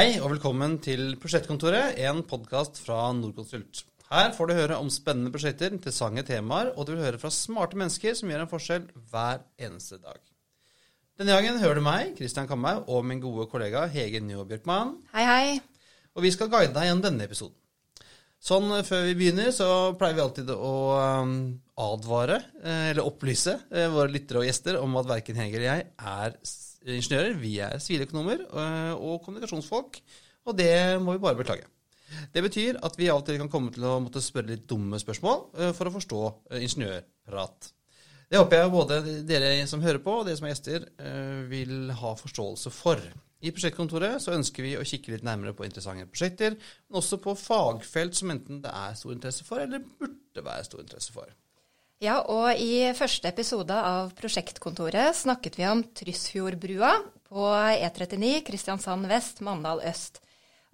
Hei og velkommen til Prosjektkontoret, en podkast fra Norconsult. Her får du høre om spennende prosjekter, interessante temaer, og du vil høre fra smarte mennesker som gjør en forskjell hver eneste dag. Denne gangen hører du meg, Kristian Kamhaug, og min gode kollega Hege Njå Bjørkman. Hei, hei. Og vi skal guide deg gjennom denne episoden. Sånn eh, før vi begynner, så pleier vi alltid å um, advare, eh, eller opplyse, eh, våre lyttere og gjester om at verken Hege eller jeg er ingeniører. Vi er siviløkonomer eh, og kommunikasjonsfolk, og det må vi bare beklage. Det betyr at vi til kan komme til å måtte spørre litt dumme spørsmål eh, for å forstå eh, ingeniørprat. Det håper jeg både dere som hører på, og dere som er gjester, vil ha forståelse for. I prosjektkontoret så ønsker vi å kikke litt nærmere på interessante prosjekter, men også på fagfelt som enten det er stor interesse for, eller burde være stor interesse for. Ja, og i første episode av Prosjektkontoret snakket vi om Tryssfjordbrua på E39 Kristiansand vest, Mandal øst.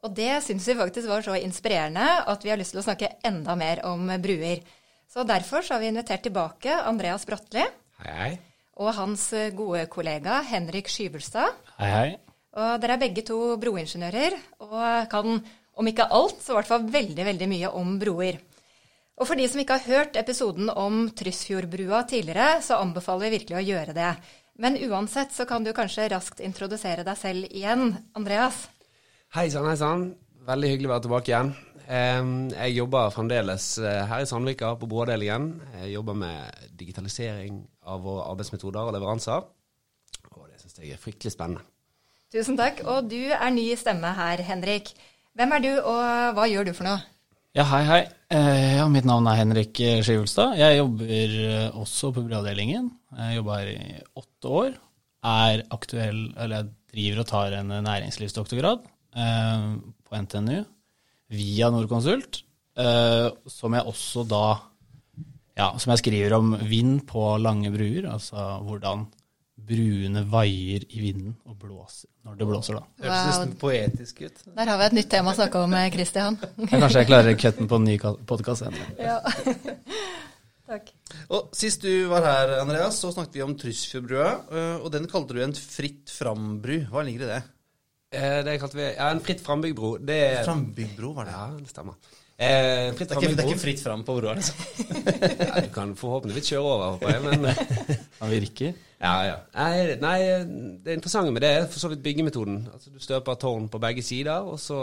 Og det syns vi faktisk var så inspirerende at vi har lyst til å snakke enda mer om bruer. Så derfor så har vi invitert tilbake Andreas Bratli Hei, hei. og hans gode kollega Henrik Skyvelstad. Hei, hei. Og dere er begge to broingeniører og kan, om ikke alt, så i hvert fall veldig, veldig mye om broer. Og for de som ikke har hørt episoden om Tryssfjordbrua tidligere, så anbefaler vi virkelig å gjøre det. Men uansett så kan du kanskje raskt introdusere deg selv igjen, Andreas. Hei sann, hei sann. Veldig hyggelig å være tilbake igjen. Jeg jobber fremdeles eh, her i Sandvika på broavdelingen. Jeg jobber med digitalisering av våre arbeidsmetoder og leveranser. Og det syns jeg er fryktelig spennende. Tusen takk. Og du er ny stemme her, Henrik. Hvem er du, og hva gjør du for noe? Ja, hei, hei. Eh, ja, mitt navn er Henrik Skivelstad. Jeg jobber eh, også på Broavdelingen. Jeg jobber her i åtte år. Er aktuell, eller jeg driver og tar en næringslivsdoktorgrad eh, på NTNU via Norconsult, som jeg også da ja, som jeg skriver om vind på lange bruer, altså hvordan bruene vaier i vinden og blåser når det blåser, da. Høres Wow. nesten poetisk ut. Der har vi et nytt tema å snakke om, eh, Christian. Kanskje jeg klarer cutten på en ny podkast senere. ja. takk. Og Sist du var her, Andreas, så snakket vi om Tryssfjordbrua, øh, og den kalte du en fritt fram-bru. Hva ligger i det? Eh, Det kalte vi ja, en fritt frambyggbro. Det Frambyggbro, var det. Ja, det stemmer. Eh, fritt Det er, ikke, det er ikke fritt fram på broa, liksom. Ja, du kan forhåpentligvis kjøre over, håper jeg. Men eh, Han virker. Ja, ja. Nei, nei, det interessante med det er for så vidt byggemetoden. Altså, du støper tårn på begge sider, og så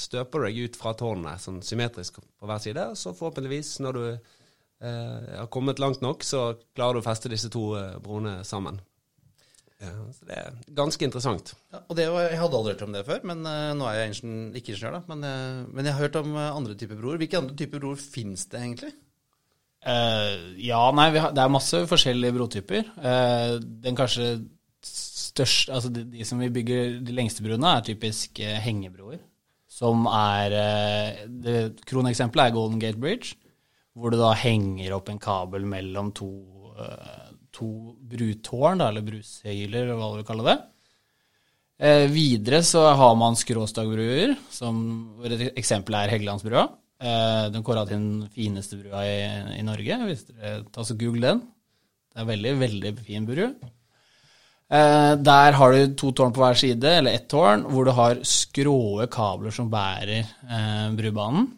støper du deg ut fra tårnene sånn symmetrisk på hver side. Og så forhåpentligvis, når du eh, har kommet langt nok, så klarer du å feste disse to eh, broene sammen. Så det er ganske interessant. Ja, og det var, Jeg hadde aldri hørt om det før, men øh, nå er jeg ingeniør, ikke ingeniør, da. Men, øh, men jeg har hørt om øh, andre typer broer. Hvilke andre typer broer finnes det egentlig? Uh, ja, nei, vi har, det er masse forskjellige brotyper. Uh, den kanskje største Altså de, de som vi bygger de lengste broene, er typisk uh, hengebroer. Som er eh, det, Kroneksempelet er Golden Gate Bridge, hvor du da henger opp en kabel mellom to, eh, to brutårn, eller brusøyler, eller hva du vil kalle det. Eh, videre så har man skråstagbruer, som et eksempel er Helgelandsbrua. Eh, den kåra til den fineste brua i, i Norge, hvis dere tar så google den. Det er veldig, veldig fin bru. Eh, der har du to tårn på hver side, eller ett tårn, hvor du har skråe kabler som bærer eh, brubanen.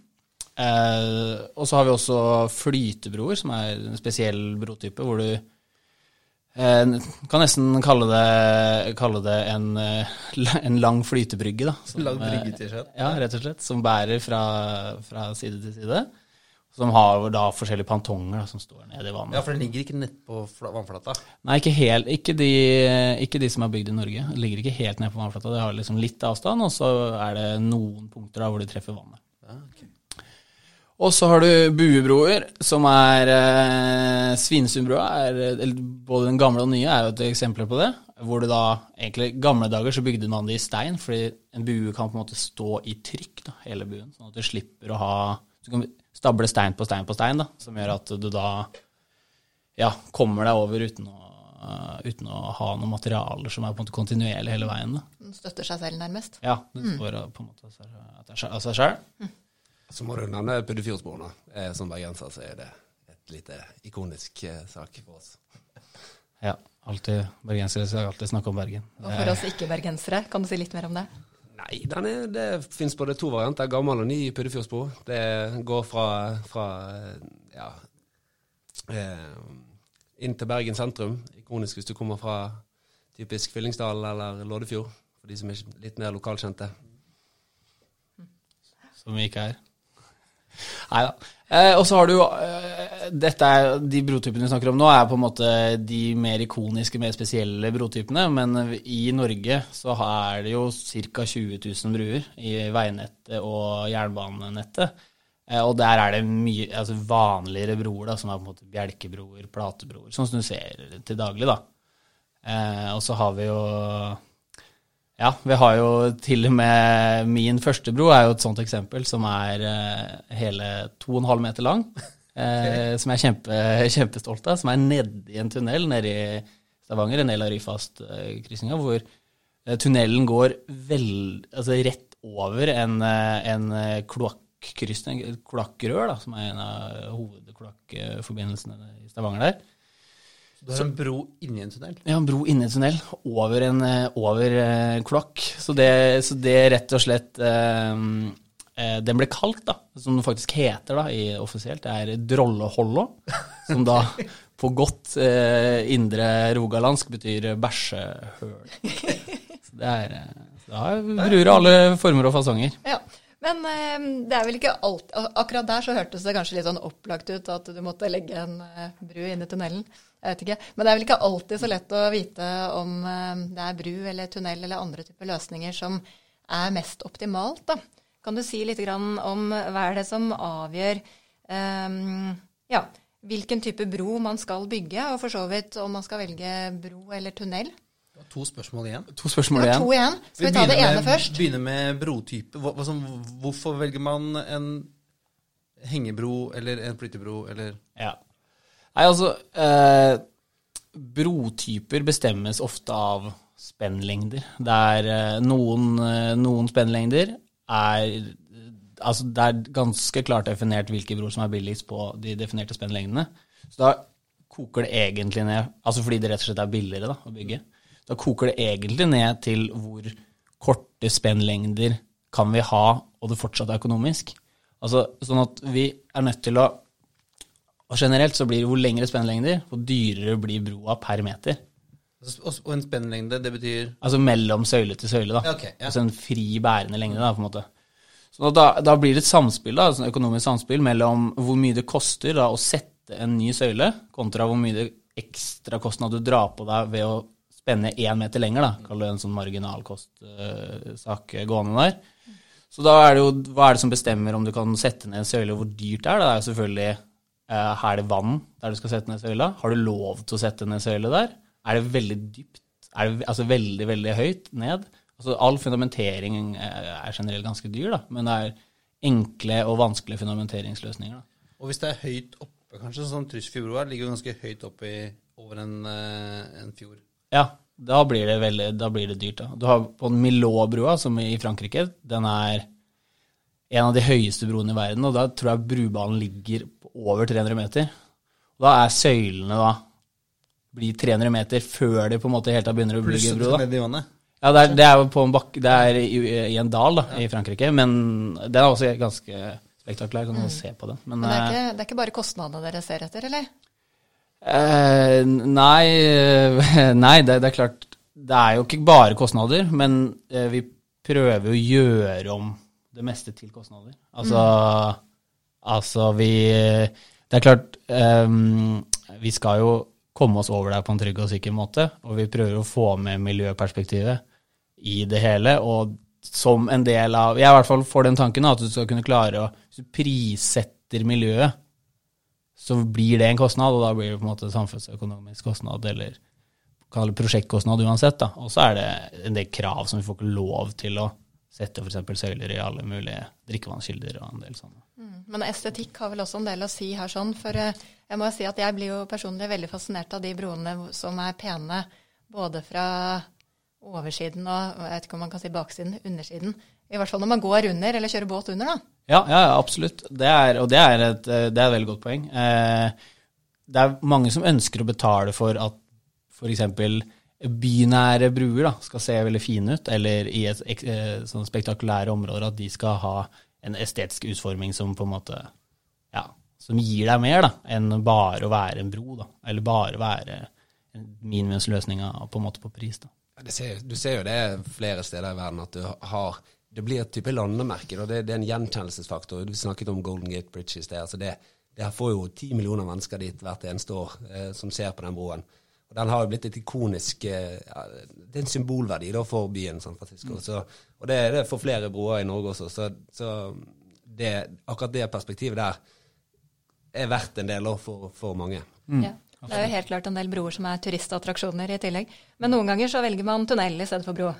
Eh, og så har vi også flytebroer, som er en spesiell brotype, hvor du eh, kan nesten kalle det, kalle det en, eh, en lang flytebrygge. Da, som, Lang eh, brygge til skjønn. ja, rett og slett. Som bærer fra, fra side til side. Som har da forskjellige pantonger da, som står nede i vannet. Ja, for den ligger ikke nett på vannflata. Nei, ikke, helt, ikke, de, ikke de som er bygd i Norge. Den ligger ikke helt nede på vannflata. Det har liksom litt avstand, og så er det noen punkter da hvor de treffer vannet. Ja, ok. Og så har du buebroer, som er eh, Svinesundbrua. Både den gamle og den nye er jo et eksempel på det. Hvor det da egentlig gamle dager så bygde man det i stein, fordi en bue kan på en måte stå i trykk, da, hele buen. Sånn at du slipper å ha Du kan stable stein på stein på stein, da, som gjør at du da ja, kommer deg over uten å, uh, uten å ha noen materialer som er på en måte kontinuerlig hele veien. Da. Den støtter seg selv, nærmest. Ja, den står på en måte av seg sjøl. Så må du nevne Puddefjordsbroen. Eh, Som bergenser så er det et lite ikonisk eh, sak for oss. Ja, alltid bergensere skal alltid snakke om Bergen. Og for oss ikke-bergensere, kan du si litt mer om det? Nei, den er, det finnes både to varianter, gammel og ny Puddefjordsbro. Det går fra, fra ja, eh, inn til Bergen sentrum. Ikonisk hvis du kommer fra typisk Fyllingsdalen eller Loddefjord, for de som er litt mer lokalkjente. Som vi ikke er. Nei da. Eh, og så har du eh, dette er, De brotypene vi snakker om nå, er på en måte de mer ikoniske, mer spesielle brotypene. Men i Norge så er det jo ca. 20 000 bruer i veinettet og jernbanenettet. Eh, og der er det mye altså vanligere broer, da, som er på en måte bjelkebroer, platebroer, sånn som du ser til daglig. da. Eh, og så har vi jo ja, vi har jo til og med min første bro er jo et sånt eksempel, som er eh, hele 2,5 meter lang. Okay. som jeg er kjempe, kjempestolt av. Som er nedi en tunnel nede i Stavanger, en del av Ryfast-krysninga, hvor eh, tunnelen går vel, altså rett over en, eh, en kloakkrysning, kloakkrør, da, som er en av hovedkloakkforbindelsene i Stavanger der. Du er en bro inni en tunnel? Ja, en bro inni en tunnel over en eh, over en kloakk. Så, det, så det rett og slett eh, eh, Den ble kalt, da, som den faktisk heter da, i, offisielt, det er Drollehollo. Som da på godt eh, indre rogalandsk betyr bæsjehøl. Så det er Da bruer alle former og fasonger. Ja. Men eh, det er vel ikke alt Akkurat der så hørtes det kanskje litt sånn opplagt ut at du måtte legge en eh, bru inn i tunnelen. Jeg vet ikke. Men det er vel ikke alltid så lett å vite om eh, det er bru eller tunnel eller andre typer løsninger som er mest optimalt, da. Kan du si litt om hva er det som avgjør um, ja, hvilken type bro man skal bygge, og for så vidt om man skal velge bro eller tunnel? To spørsmål igjen. To spørsmål igjen. To igjen. Skal vi, vi ta det ene med, først? begynner med brotype. Hva, altså, hvorfor velger man en hengebro eller en flyttebro eller Ja. Nei, altså eh, Brotyper bestemmes ofte av spennlengder. Der eh, noen, eh, noen spennlengder er Altså det er ganske klart definert hvilke broer som er billigst på de definerte spennlengdene. Så da koker det egentlig ned Altså fordi det rett og slett er billigere da, å bygge. Da koker det egentlig ned til hvor korte spennlengder kan vi ha, og det fortsatt er økonomisk. Altså sånn at vi er nødt til å og generelt så blir det hvor lengre spennlengder, hvor dyrere blir broa per meter. Og en spennlengde, det betyr Altså mellom søyle til søyle, da. Okay, ja. Altså en fri bærende lengde, da, på en måte. Så da, da blir det et samspill, da, et sånn økonomisk samspill mellom hvor mye det koster da, å sette en ny søyle, kontra hvor mye det ekstrakostnad du drar på deg ved å spenne én meter lenger, da. Kall det en sånn marginalkostsak uh, gående der. Så da er det jo hva er det som bestemmer om du kan sette ned en søyle, hvor dyrt det er? Det er jo selvfølgelig er det vann der du skal sette ned søyla? Har du lov til å sette ned søyle der? Er det veldig dypt? Er det altså veldig, veldig høyt ned? Altså All fundamentering eh, er generelt ganske dyr, da, men det er enkle og vanskelige fundamenteringsløsninger. Da. Og hvis det er høyt oppe, kanskje, sånn som ligger ligger ganske høyt oppe i, over en, uh, en, fjord? Ja, da blir det, veldig, da blir det dyrt. da. Du har på Milot-brua, som i Frankrike, den er en av de høyeste broene i verden, og da tror jeg brubanen ligger over 300 meter. Og da er søylene da blir 300 meter før de på en måte helt begynner å bygge bro. da. Ja, det er, det er jo på en bakke, det er i, i en dal da, ja. i Frankrike, men den er også ganske spektakulær. Kan man mm. se på den. Men, men det, er ikke, det, er ikke, bare kostnadene dere ser etter, eller? Eh, nei, nei det, det, er klart Det er jo ikke bare kostnader, men eh, vi prøver å gjøre om det meste til kostnader. Altså mm. Altså, vi Det er klart, um, vi skal jo komme oss over der på en trygg og sikker måte, og vi prøver å få med miljøperspektivet i det hele. og som en del av Jeg i hvert fall får den tanken at du skal kunne klare å Hvis du prissetter miljøet, så blir det en kostnad, og da blir det på en måte samfunnsøkonomisk kostnad, eller kall det prosjektkostnad uansett. da. Og så er det en del krav som vi får ikke lov til å sette f.eks. søyler i alle mulige drikkevannskilder og en del sånne. Mm. Men estetikk har vel også en del å si her, sånn. For eh, jeg må jo si at jeg blir jo personlig veldig fascinert av de broene som er pene både fra oversiden og jeg vet ikke om man kan si baksiden, undersiden. I hvert fall når man går under eller kjører båt under, da. Ja, ja absolutt. Det er, og det er, et, det er et veldig godt poeng. Eh, det er mange som ønsker å betale for at f.eks. bynære bruer da, skal se veldig fine ut, eller i et ek- sånn spektakulære områder at de skal ha en estetisk utforming som på en måte ja, som gir deg mer da, enn bare å være en bro, da, eller bare være minimumsløsninga minimumsløsning på en måte på pris. da. Ja, ser, du ser jo det flere steder i verden at du har Det blir et type landemerke. Det, det er en gjenkjennelsesfaktor. Du snakket om Golden Gate Bridge i sted. Altså det, det får jo ti millioner mennesker dit hvert eneste år eh, som ser på den broen. Og Den har jo blitt et ikonisk eh, ja, Det er en symbolverdi da, for byen San Francisco. Så, og det er det for flere broer i Norge også. Så, så det, akkurat det perspektivet der er verdt en del for, for mange. Ja. Det er jo helt klart en del broer som er turistattraksjoner i tillegg. Men noen ganger så velger man tunnel i stedet for bro.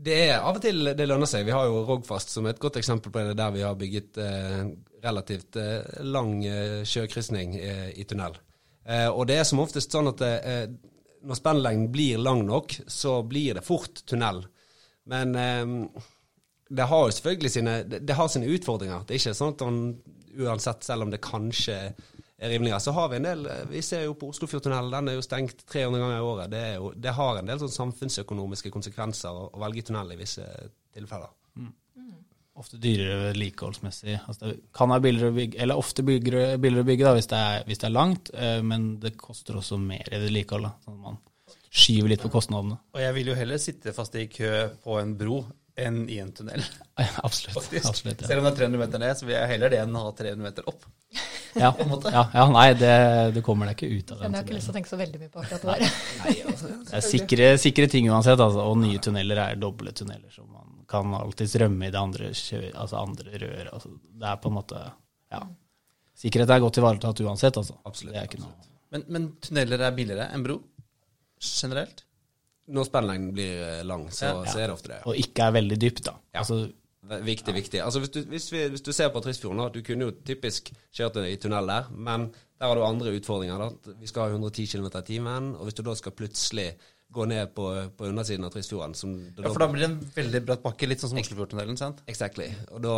Det er av og til det lønner seg. Vi har jo Rogfast som et godt eksempel på det, der vi har bygget eh, relativt eh, lang eh, sjøkrysning eh, i tunnel. Eh, og det er som oftest sånn at eh, når spennlengden blir lang nok, så blir det fort tunnel. Men eh, det har jo selvfølgelig sine, det, har sine utfordringer. Det er ikke sånn at man uansett, selv om det kanskje er rimeligere, så har vi en del Vi ser jo på Oslofjordtunnelen, den er jo stengt 300 ganger i året. Det, jo, det har en del sånn samfunnsøkonomiske konsekvenser å, velge tunnel i visse tilfeller. Ofte dyrere vedlikeholdsmessig. Altså det kan være billigere å bygge, eller ofte billigere, billigere å bygge da, hvis, det er, hvis det er langt, eh, men det koster også mer i vedlikehold. Sånn at man skyver litt på kostnadene. Og jeg vil jo heller sitte fast i kø på en bro enn i en tunnel. Absolutt. absolutt ja. Selv om det er 300 meter ned, så vil jeg heller det enn å ha 300 meter opp. Ja, en måte. ja, ja, nei, det, du kommer deg ikke ut av Men den. jeg har ikke lyst til å tenke så veldig mye på akkurat det der. Det er sikre, sikre ting uansett, altså, og nye tunneler er doble tunneler, så man kan alltids rømme i det andre, kjø, altså andre rør. Altså, det er på en måte Ja. Sikkerhet er godt ivaretatt uansett, altså. Absolutt, Det er ikke noe. Men, men tunneler er billigere enn bro? Generelt? Når spillelengden blir eh, lang, så, Ja. så er det ofte det. Og ikke er veldig dypt, da. Ja. Altså, Viktig, viktig. Altså hvis du, hvis, vi, hvis du ser på Trisfjorden, da, du kunne jo typisk kjørt i tunnel der, men der har du andre utfordringer. da. Vi skal ha 110 km i timen, og hvis du da skal plutselig gå ned på, på undersiden av Trisfjorden som Ja, for da blir det en veldig bratt bakke, litt sånn som Oslofjordtunnelen, sant? Exactly. Og da,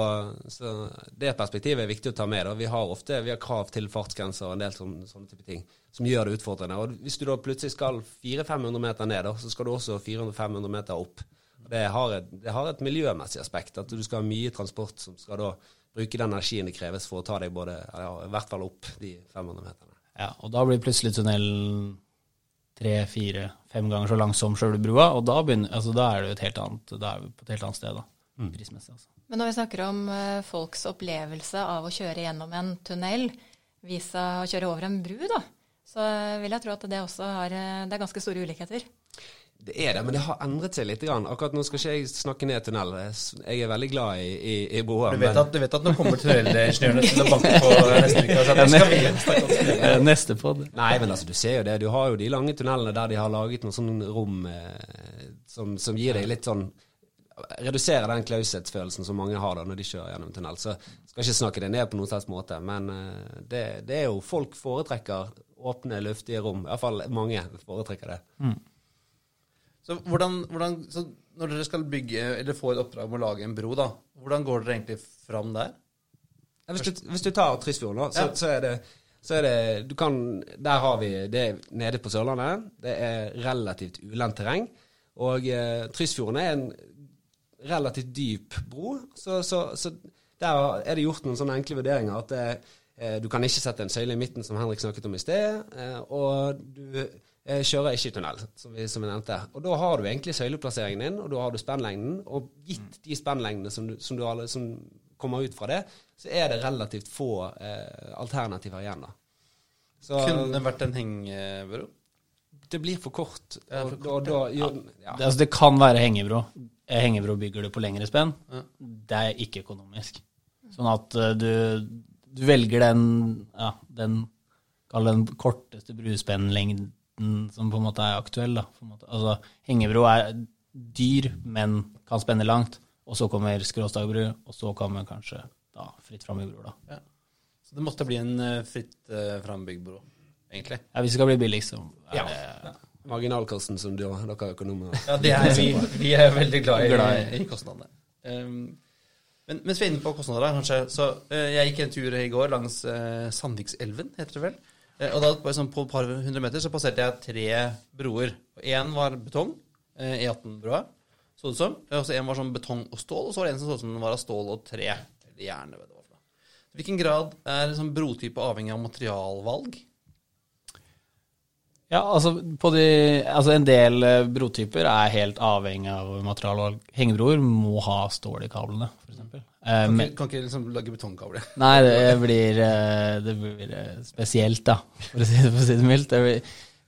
så det perspektivet er viktig å ta med. Da. Vi har ofte vi har krav til fartsgrenser og en del sånne, sånne type ting som gjør det utfordrende. Og hvis du da plutselig skal 400-500 meter ned, da, så skal du også 400-500 meter opp. Det har, et, det har et miljømessig aspekt. At du skal ha mye transport som skal da bruke den energien det kreves for å ta deg både, ja, i hvert fall opp de 500 meterne. ja, og da blir plutselig tunnelen tre, fire, fem ganger så lang som sjølve brua, og da, begynner, altså, da er det annet, da er vi på et helt annet sted, da. Prismessig, altså. Men når vi snakker om eh, folks opplevelse av å kjøre gjennom en tunnel, visa å kjøre over en bru, da, så vil jeg tro at det også har eh, Det er ganske store ulikheter. Det er det, men det har endret seg litt. Grann. Akkurat nå skal ikke jeg snakke ned tunnel. Jeg er veldig glad i, i, i broer. Du vet, men- at, du vet at nå kommer tunnelingeniørene til å banke på neste uke. Altså, skal vi snakke om. Neste podd. Nei, men altså, du ser jo det. Du har jo de lange tunnelene der de har laget noen sånne rom eh, som, som gir deg litt sånn Reduserer den klaushetsfølelsen som mange har da når de kjører gjennom tunnel. Så skal ikke snakke det ned på noen slags måte, men eh, det, det er jo folk foretrekker åpne, luftige rom. Iallfall mange foretrekker det. Så, hvordan, hvordan, så når dere skal bygge, eller få et oppdrag om å lage en bro, da, hvordan går dere egentlig fram der? Ja, hvis, du, hvis du tar Trisfjorden, da, så, Ja. så er det så er det, du kan, Der har vi Det nede på Sørlandet. Det er relativt ulendt terreng. Og eh, Trisfjorden er en relativt dyp bro, så, så, så der er det gjort noen sånne enkle vurderinger. At det, eh, du kan ikke sette en søyle i midten, som Henrik snakket om i sted. Eh, og du eh, kjører ikke i tunnel, som vi, som vi nevnte. Og da har du egentlig søyleplasseringen din, og da har du spennlengden. Og gitt de spennlengdene som, du, som, du, alle- som kommer ut fra det, så er det relativt få eh, alternativer igjen. da. Så Kunne det vært en hengebro? det blir for kort. Ja, for Og, da, da, jo, ja. Det, altså, det kan være hengebro. Eh, Hengebro bygger du på lengre spenn. Ja. Det er ikke økonomisk. Sånn at eh, du, du velger den, ja, den den korteste bruspennlengden som på en måte er aktuell. Da, på en måte. Altså, hengebro er dyr, men kan spenne langt. Og så kommer skråstagbru, og så kommer kanskje da, fritt fram-bybro. Ja. Så det måtte bli en uh, fritt uh, frambygd bro, egentlig. Ja, hvis det skal bli billigst, så er Ja. det Marginalkosten som du, dere økonomer Ja, det er vi, vi er veldig glad i, Glad i. i kostnadene. Um, men mens vi er inne på kostnader, kanskje, så uh, jeg gikk en tur i går langs uh, Sandvikselven, heter det vel. Eh, Og da på, et par hundre meter så passerte jeg tre broer. Én var betong, eh, E18-broa, så det ut som. Og så en var sånn betong og stål, og så var det en som så ut som den var av stål og tre. Eller jern, vet du hva. Hvilken grad er sånn brotype avhengig av materialvalg? Ja, altså, på de, altså en del eh, brotyper er helt avhengig av materialvalg. Hengebroer må ha stål i kablene, f.eks. Eh, Kan kan ikke liksom lage betongkabler. Nei, det blir, eh, det blir eh, spesielt, da, for å si det, for å si det mildt. Det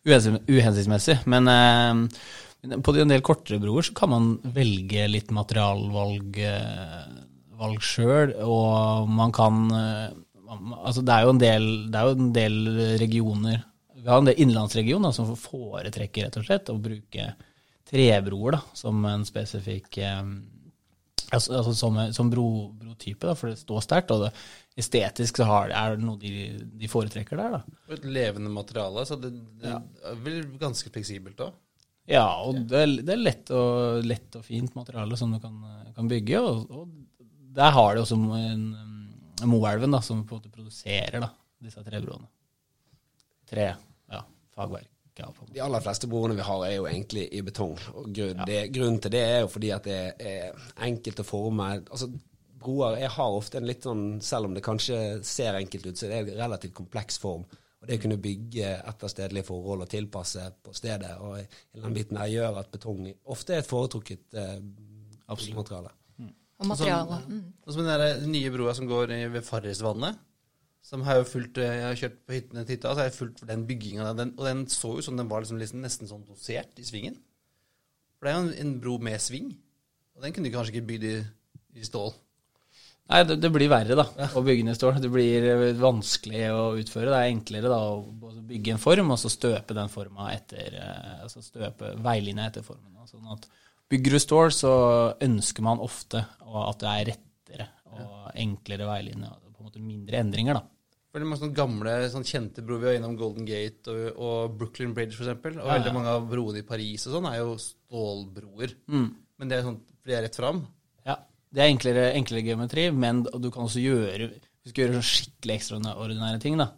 blir uhensiktsmessig. Men eh, på de en del kortere broer så kan man velge litt materialvalg valg sjøl, og man kan Altså, det er jo en del, det er jo en del regioner Vi har en del innlandsregioner som foretrekker rett og slett å bruke trebroer da, som en spesifikk eh, Altså, altså som, som bro, brotype, da, for det står sterkt. Og det, estetisk så har, er det noe de, de foretrekker der, da. Et levende materiale, så det, det er vel ganske fleksibelt òg. Ja, og det det er lett, og, lett og fint materiale som du kan, kan bygge. Og, og der har de også en, en Moelven, da, som på en måte produserer da, disse trebroene. Tre ja, fagverk. Ja. De aller fleste broene vi har, er jo egentlig i betong. Og grunn, det, grunnen til det er jo fordi at det er enkelt å forme. Altså, broer jeg har ofte en litt sånn, selv om det kanskje ser enkelt ut, så det er det en relativt kompleks form. Og det å kunne bygge etter stedlige forhold og tilpasse på stedet, og i den biten her gjør at betong ofte er et foretrukket eh, materiale. Og materiale. Mm. Og som den nye broa som går i- ved Farrisvannet. Som har jo fulgt, eh, Jeg har kjørt på hyttene til hytta, så har jeg fulgt den bygginga. Og den så ut som den var liksom, liksom nesten sånn dosert i svingen. For det er jo en, en bro med sving. Og den kunne du kanskje ikke bygd i, i stål. Nei, det, det blir verre da, å bygge i stål. Det blir eh, vanskelig å utføre. Det er enklere da å bygge en form, og så støpe den forma etter eh, Altså støpe veilinja etter formen. da. Sånn at bygger du stål, så ønsker man ofte at det er rettere og enklere veilinje. På en måte mindre endringer, da. Veldig mange sånne gamle, sånn kjente broer vi har gjennom Golden Gate og, og Brooklyn Bridge f.eks. Og Ja, veldig mange av broene i Paris og sånn er jo stålbroer. Mm. Men det er sånn for de er rett fram. Ja, Det er enklere, enklere geometri, men du kan også gjøre gjøre sånn skikkelig ekstraordinære ting, da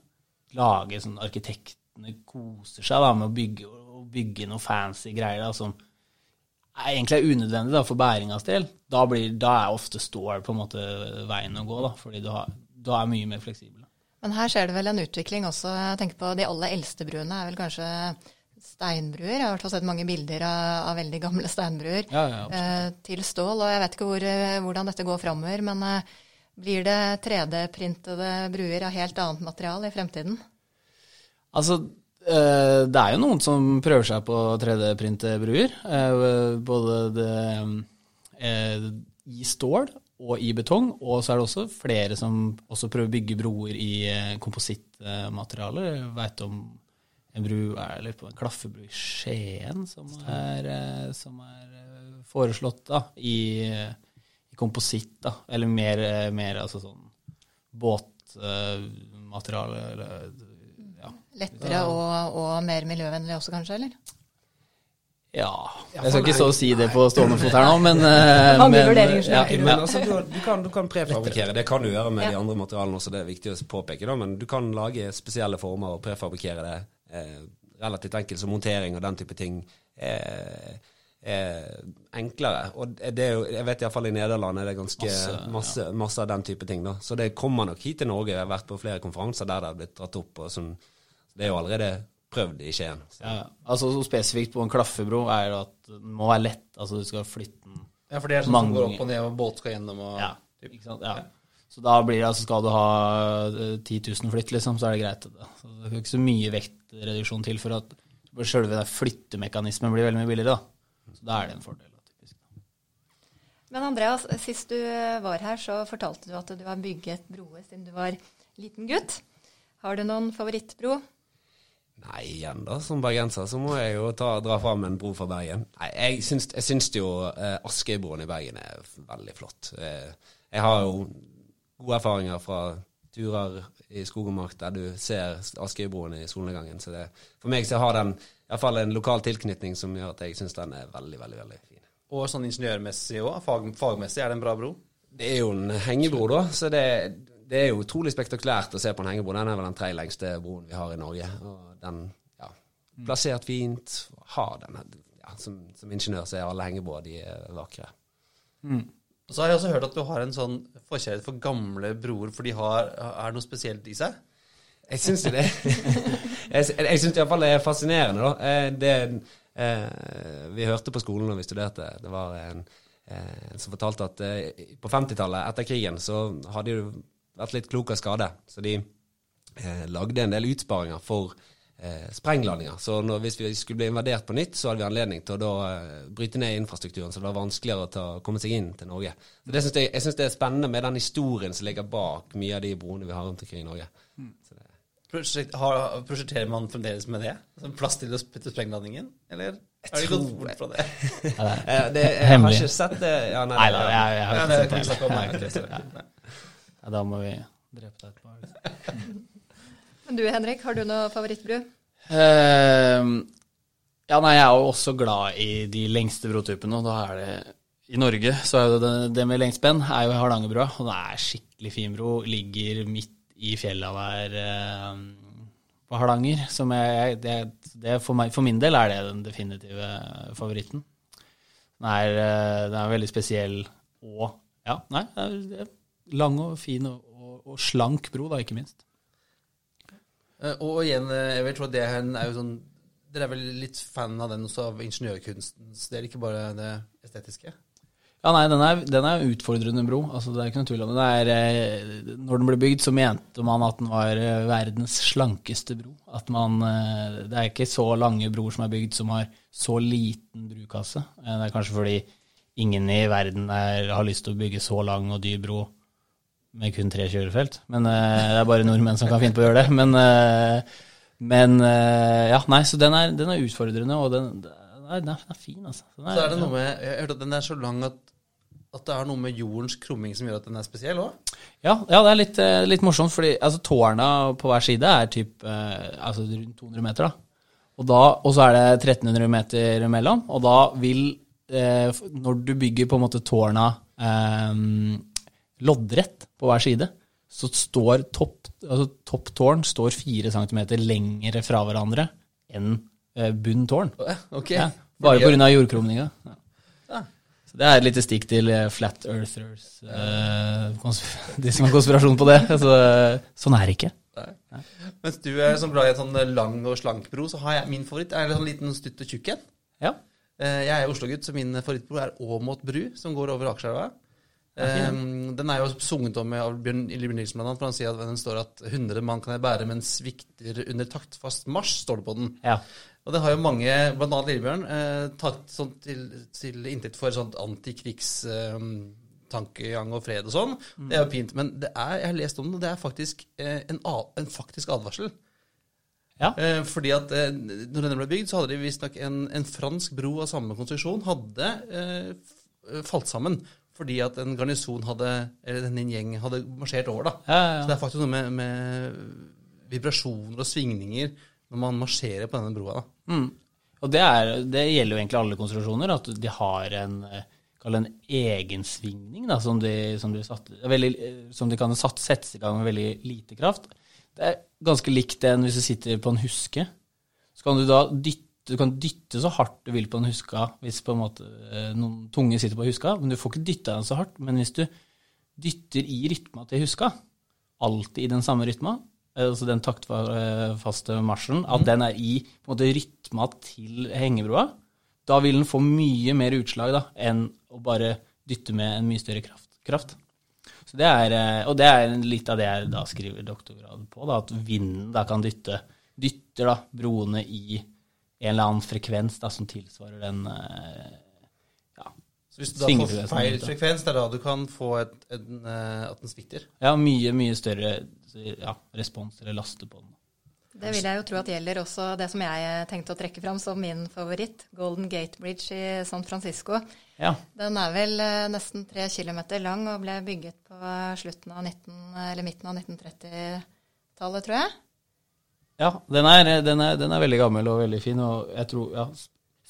Lage sånn Arkitektene koser seg da med å bygge, å bygge noe fancy greier da, som egentlig er unødvendig da, for bæringas del. Da, blir, da er ofte stål på en måte veien å gå, da, fordi du, har, du er mye mer fleksibel. Men her skjer det vel en utvikling også. Jeg tenker på De aller eldste bruene er vel kanskje steinbruer. Jeg har i hvert fall sett mange bilder av, av veldig gamle steinbruer Ja, ja, eh, til stål. Og jeg vet ikke hvor, eh, hvordan dette går framover, men eh, blir det 3D-printede bruer av helt annet materiale i fremtiden? Altså, eh, det er jo noen som prøver seg på 3D-printe bruer. Både det, i stål og i betong. Og så er det også flere som også prøver å bygge broer i komposittmateriale. komposittmaterialer. Jeg veit om en bru eller på en klaffebru i Skien som er, eh, som er eh, foreslått da, i, i kompositt. da, Eller mer, eh, mer altså sånn båtmateriale eller ja. Lettere og, og mer miljøvennlig også, kanskje? eller? Ja. Jeg skal ikke stå og si det på stående fot her nå, men eh, Mange vurderinger som ja, er Men altså, du, du, kan, du kan prefabrikere. Det kan du gjøre med Ja. de andre materialene også, det er viktig å påpeke. da, Men du kan lage spesielle former og prefabrikere det eh, relativt enkelt. Så montering og den type ting eh, er enklere. Og det er jo, jeg vet iallfall i Nederland er det ganske Masse, masse, masse, av den type ting. da. Så det kommer nok hit til Norge. Jeg har vært på flere konferanser der det har blitt dratt opp. og sånn. Det er jo allerede prøvd i Skien. Ja, altså så Spesifikt på en klaffebro er det at den må være lett. altså Du skal flytte den Ja, for det er sånn Mange som går opp og ned, og båt skal gjennom og Ja, ikke sant? Ja. Så da blir det, altså skal du ha eh, 10 000 flytt, liksom, så er det greit. Det. Så det er ikke så mye vektreduksjon til for at selve flyttemekanismen blir veldig mye billigere. da. Så da er det en fordel. typisk. Men Andreas, sist du var her, så fortalte du at du har bygget broer siden du var liten gutt. Har du noen favorittbro? Nei, igjen da, som bergenser så må jeg jo ta, dra fram en bro fra Bergen. Nei, Jeg syns, jeg syns jo eh, Askøybroen i Bergen er veldig flott. Eh, jeg har jo gode erfaringer fra turer i skog og mark der du ser Askøybroen i solnedgangen. Så det, for meg så har den iallfall en lokal tilknytning som gjør at jeg syns den er veldig, veldig, veldig fin. Og sånn ingeniørmessig òg. Fag, fagmessig er det en bra bro. Det er jo en hengebro, da, så det, det er jo utrolig spektakulært å se på en hengebro. Den er vel den tredje lengste broen vi har i Norge. Og den, ja, plassert fint. Har den, ja, som, som ingeniør så er alle hengebroer de er vakre. Og så har jeg også hørt at du har en sånn forkjærlighet for gamle broer, for de har, er noe spesielt i seg. Jeg syns det Jeg, jeg syns iallfall det er fascinerende, da. Eh, Det, eh, vi hørte på skolen når vi studerte, det var en, eh, som fortalte at eh, på 50-tallet, etter krigen, så hadde de jo vært litt klok av skade. Så de eh, lagde en del utsparinger for eh, sprengladninger. Så når, hvis vi skulle bli invadert på nytt, så hadde vi anledning til å da eh, bryte ned infrastrukturen, så det var vanskeligere å ta, komme seg inn til Norge. Så det synes jeg, jeg syns det er spennende med den historien som ligger bak mye av de broene vi har rundt omkring i Norge. Så det, Prosjekt, har, prosjekterer man fremdeles med det? Som plass til å putte sprengladningen, Eller har de gått bort fra det? Eh, det jeg har ikke sett det ja, nei, Nei nei, jeg, nei, har nei, ikke nei, sett nei, nei, nei, nei, det. Nei, det er- Ja, da må vi drepe deg etterpå. Men du Henrik, har du noe favorittbru? Uh, ja, nei, jeg er jo også glad i de lengste brotypene, og da er det I Norge så er det, det med lengst spenn er jo Hardangerbrua, og det er skikkelig fin bro. Ligger midt i fjella der ehm, på Hardanger. Som jeg, det, det for, meg, for min del er det den definitive favoritten. Den er, eh, den er veldig spesiell og Ja, nei, det er, det er lang og fin og, og, og slank bro, da, ikke minst. Eh, Og igjen, eh, jeg vil tro at det er, er jo sånn Dere er vel litt fan av den også, av ingeniørkunstens del, ikke bare det estetiske? Ja, nei, den er, den er utfordrende bro. Altså, det er ikke noe tvil om det. det er, eh, når den ble bygd, så mente man at den var verdens slankeste bro. At man, det er ikke så lange broer som er bygd som har så liten brukasse. Det er kanskje fordi ingen i verden er, har lyst til å bygge så lang og dyr bro med kun tre kjørefelt. Men uh, det er bare nordmenn som kan finne på å gjøre det. Men, uh, men uh, ja, nei, så den er, den er utfordrende, og den, den, er, den er fin, altså. Den Så er det noe med Jeg har hørt at den er så lang at, at det er noe med jordens krumming som gjør at den er spesiell òg? Ja, ja, det er litt, litt morsomt, fordi altså, tårna på hver side er typ, altså, rundt 200 meter. Da. Og, da, og så er det 1300 meter mellom, og da vil Når du bygger på en måte tårna eh, loddrett på hver side, så står topp, altså, topp tårn står 4 cm lengre fra hverandre enn eh, bunn tårn. Ok. Ja, bare pga. jordkrumninga. Ja. Ja. Så det er et lite stikk til eh, flat earthers, eh, de som har konspirasjon på det. Så, sånn er det ikke. Mens du er sånn glad i en sånn lang og slank bro, så har jeg min favoritt er en sånn liten stutt og tjukk en. Ja. Jeg er Oslo-gutt, så min favorittbro er Åmot bru, som går over Akerselva. Eh, Den er jo sunget om av Bjørn Nilsen, blant annet, for han sier at den står at 100 mann kan jeg bære, men svikter under taktfast marsj, står det på den. Ja. Og det har jo mange, annet Lillebjørn, eh, tatt sånn til, til inntekt for sånt antikrigstankegang og fred og sånn. Det er jo pint. Men det er, jeg har lest om det, og det er faktisk eh, en, en faktisk advarsel. Ja. Eh, fordi at eh, når denne ble bygd, så hadde de visstnok en, en fransk bro av samme konstruksjon hadde eh, falt sammen. Fordi at en garnison hadde, eller en gjeng hadde marsjert over, da. Ja, Så det er faktisk noe med, med vibrasjoner og svingninger når man marsjerer på denne broa. da. Mm. Og det, er, det gjelder jo egentlig alle konstruksjoner, at de har en, en egensvingning da, som de, som de, satt, veldig, som de kan satt, settes i gang med veldig lite kraft. Det er ganske likt en hvis du sitter på en huske. Så kan du da dytte, du kan dytte så hardt du vil på en huska hvis på en måte eh, noen tunge sitter på huska, men du får ikke dytta den så hardt. Men hvis du dytter i rytma til huska, alltid i den samme rytma, eh, altså den taktfaste marsjen, at den er i på en måte, rytma til hengebroa, da vil den få mye mer utslag da, enn å bare dytte med en mye større kraft. kraft. Så det er, eh, og det er litt av det jeg da skriver doktorgrad på, da, at vinden da kan dytte dytter da broene i en eller annen frekvens da, som tilsvarer den eh, ja, Så hvis du da får feil frekvens, det er da du kan få et, en, eh, at den svikter. ja, mye, mye større ja, respons eller laste på den. Det vil jeg jo tro at gjelder også det som jeg tenkte å trekke fram som min favoritt, Golden Gate Bridge i San Francisco. Ja, Den er vel eh, nesten tre kilometer lang og ble bygget på slutten av 19, eller midten av 1930-tallet, tror jeg. Ja den, er, den, er, den er veldig gammel og veldig fin, og jeg tror ja,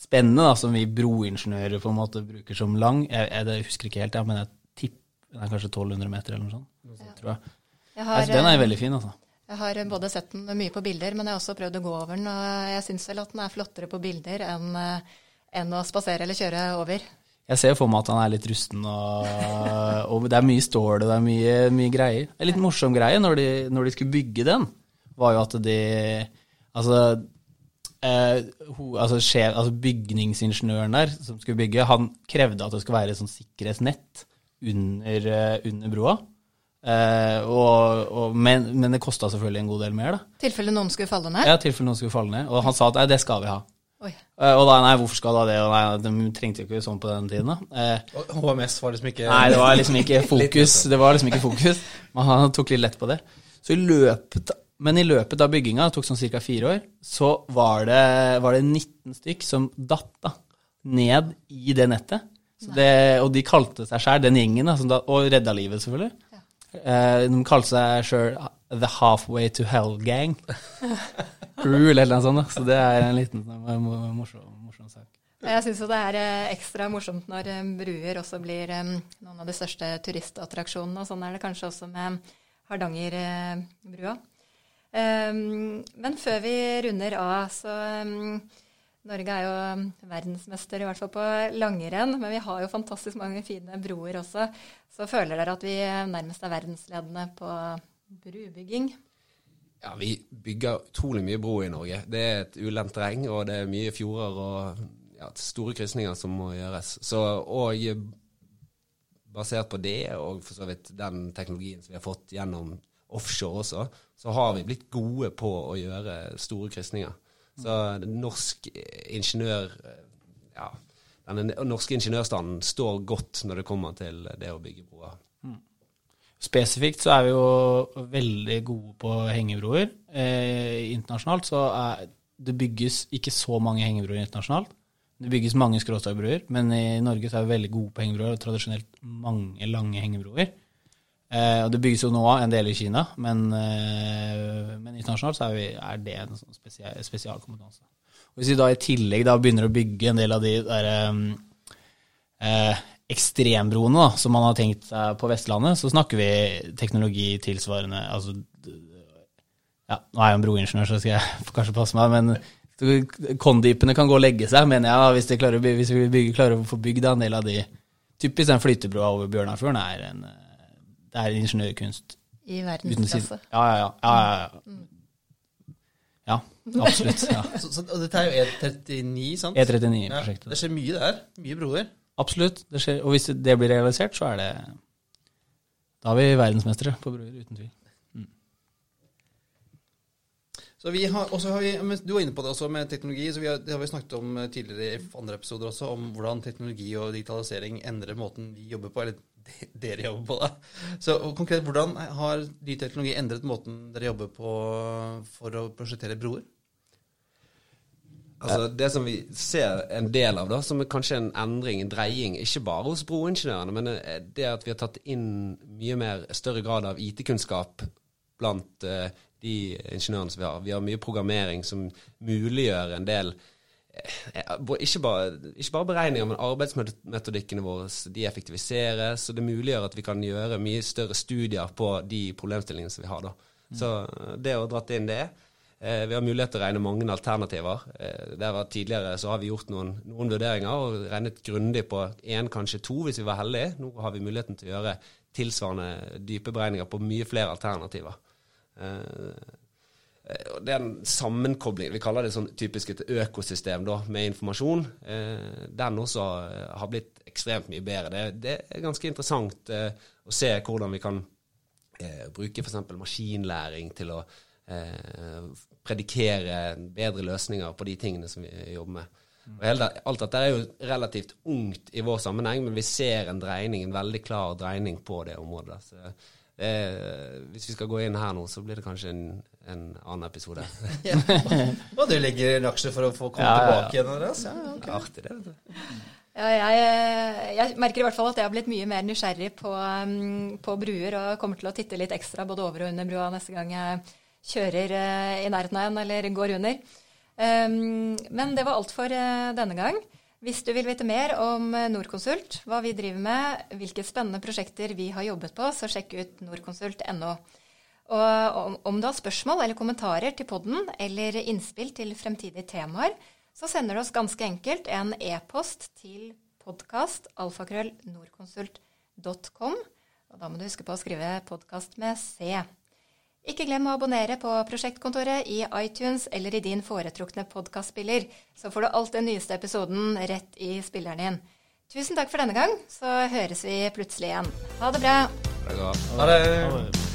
spennende da, som vi broingeniører på en måte bruker som lang. Jeg, jeg det husker ikke helt, ja, men jeg tipper den er kanskje 1200 meter eller noe sånt. Ja. tror jeg. Jeg har, Altså, den er eh, veldig fin, altså. Jeg har både sett den mye på bilder, men jeg har også prøvd å gå over den. Og jeg syns vel at den er flottere på bilder enn eh, enn å spasere eller kjøre over. Jeg ser for meg at han er litt rusten, og, og det er mye stål og det er mye, mye greier. En litt morsom greie når de, når de skulle bygge den, var jo at de Altså, eh, ho, altså, sjef, altså bygningsingeniøren der som skulle bygge, han krevde at det skulle være et sånt sikkerhetsnett under, eh, under broa. Eh, og, og, men, men det kosta selvfølgelig en god del mer, da. Tilfelle noen skulle falle ned. Ja, tilfelle noen skulle falle ned. Og han sa at nei, det skal vi ha. Oi. Eh, og da, nei, hvorfor skal da det? Og nei, de trengte jo ikke sånn på den tiden, da. Eh, Og HMS var liksom ikke Nei, det var liksom ikke fokus. Det var liksom ikke fokus. Men han tok litt lett på det. Så i løpet, men i løpet av bygginga, det tok sånn ca. fire år, så var det, var det 19 stykk som datt da, ned i det nettet. Så det, og de kalte seg sjøl, den gjengen, da, og redda livet, selvfølgelig. Eh, de kalte seg sjøl The Halfway to Hell Gang. Crew eller noe sånt. da. Så det er en liten morsom, morsom sak. Jeg syns jo det er eh, ekstra morsomt når eh, bruer også blir noen av de største turistattraksjonene. Og sånn er det kanskje også med Hardangerbrua. Um, men før vi runder av, så um, Norge er jo verdensmester, i hvert fall på langrenn. Men vi har jo fantastisk mange fine broer også. Så føler dere at vi nærmest er verdensledende på brubygging? Ja, Vi bygger utrolig mye bro i Norge. Det er et ulendt terreng, og det er mye fjorder og ja, store krysninger som må gjøres. Så, og basert på det, og for så vidt den teknologien som vi har fått gjennom offshore også, så har vi blitt gode på å gjøre store krysninger. Så norsk ingeniør ja, den norske ingeniørstanden står godt når det kommer til det å bygge broer. Spesifikt så er vi jo veldig gode på hengebroer. Eh, internasjonalt så er det bygges ikke så mange hengebroer internasjonalt. Det bygges mange skråstagbroer, men i Norge så er vi veldig gode på hengebroer, og tradisjonelt mange lange hengebroer. Eh, og det bygges jo nå en del i Kina, men, eh, men internasjonalt er, vi, er det en sånn spesial, spesialkompetanse. Hvis vi da i tillegg da begynner å bygge en del av de der eh, ekstrembroene da, som man har tenkt seg på Vestlandet, så snakker vi teknologi tilsvarende altså, ja, Nå er jeg jo en broingeniør, så skal jeg kanskje passe meg, men kondypene kan gå og legge seg, mener jeg, da, hvis, klarer, hvis vi bygger, klarer å få bygd en del av de Typisk den flytebrua over Bjørnafjorden er en, eh, det er ingeniørkunst I verdensklasse. Ja, ja, ja. ja, ja, ja. ja absolutt. Ja. så, så, Og dette er jo E39, sant? E39-prosjektet. det skjer mye der. Mye broer. Absolutt. Det skjer. Og hvis det blir realisert, så er det Da er vi verdensmestere på broer, uten tvil. Så vi har, også har vi, Du var inne på det også med teknologi. så vi har, Det har vi snakket om eh, tidligere i andre episoder også, om hvordan teknologi og digitalisering endrer måten vi jobber på. Eller dere jobber på, da. Så konkret, hvordan har ny teknologi endret måten dere jobber på for å prosjektere broer? Altså Det som vi ser en del av, da, som er kanskje en endring, en dreying, ikke bare hos broingeniørene, men eh, det at vi har tatt inn mye mer større grad av IT-kunnskap blant uh, de ingeniørene som vi har. Vi har mye programmering som muliggjør en del bo- ikke bare, ikke bare beregninger, men arbeidsmetodikkene våre de effektiviseres, og det muliggjør at vi kan gjøre mye større studier på de problemstillingene som vi har. da. Så eh, det å dratt inn det Eh, Vi har mulighet til å regne mange alternativer. Eh, Der var Tidligere så har vi gjort noen, noen vurderinger og regnet grundig på én, kanskje to, hvis vi var heldige. Nå har vi muligheten til å gjøre tilsvarende dype beregninger på mye flere alternativer. Eh, Det er en sammenkobling, vi kaller det sånn typisk et økosystem da, med informasjon. Eh, Den også eh, har blitt ekstremt mye bedre. Det, det er ganske interessant å se hvordan vi kan bruke f.eks. maskinlæring til å predikere bedre løsninger på de tingene som vi jobber med. Alt dette er jo relativt ungt i vår sammenheng, men vi ser en dreining, en veldig klar dreining på det området. Så det, hvis vi skal gå inn her nå, så blir det kanskje en, en annen episode. Ja. Og du legger en aksje for å få komme Ja, ja, ja. tilbake igjen? Altså. Ja, ja, ok. Artig, det. vet du. Ja, jeg, jeg merker i hvert fall at jeg har blitt mye mer nysgjerrig på, um, på bruer og kommer til å titte litt ekstra både over og under brua neste gang jeg kjører eh, i nærheten av en eller går under. Um, men det var alt for eh, denne gang. Hvis du vil vite mer om eh, Norconsult, hva vi driver med, hvilke spennende prosjekter vi har jobbet på, så sjekk ut norconsult.no. Og om, du har spørsmål eller kommentarer til podden eller innspill til fremtidige temaer, så sender du oss ganske enkelt en e-post til podkast.alfakrøllnordkonsult.com. Og da må du huske på å skrive podkast med C. Ikke glem å abonnere på Prosjektkontoret i iTunes eller i din foretrukne podkastspiller, så får du alt den nyeste episoden rett i spilleren din. Tusen takk for denne gang, så høres vi plutselig igjen. Ha det bra. Det. Ha det. Ha det.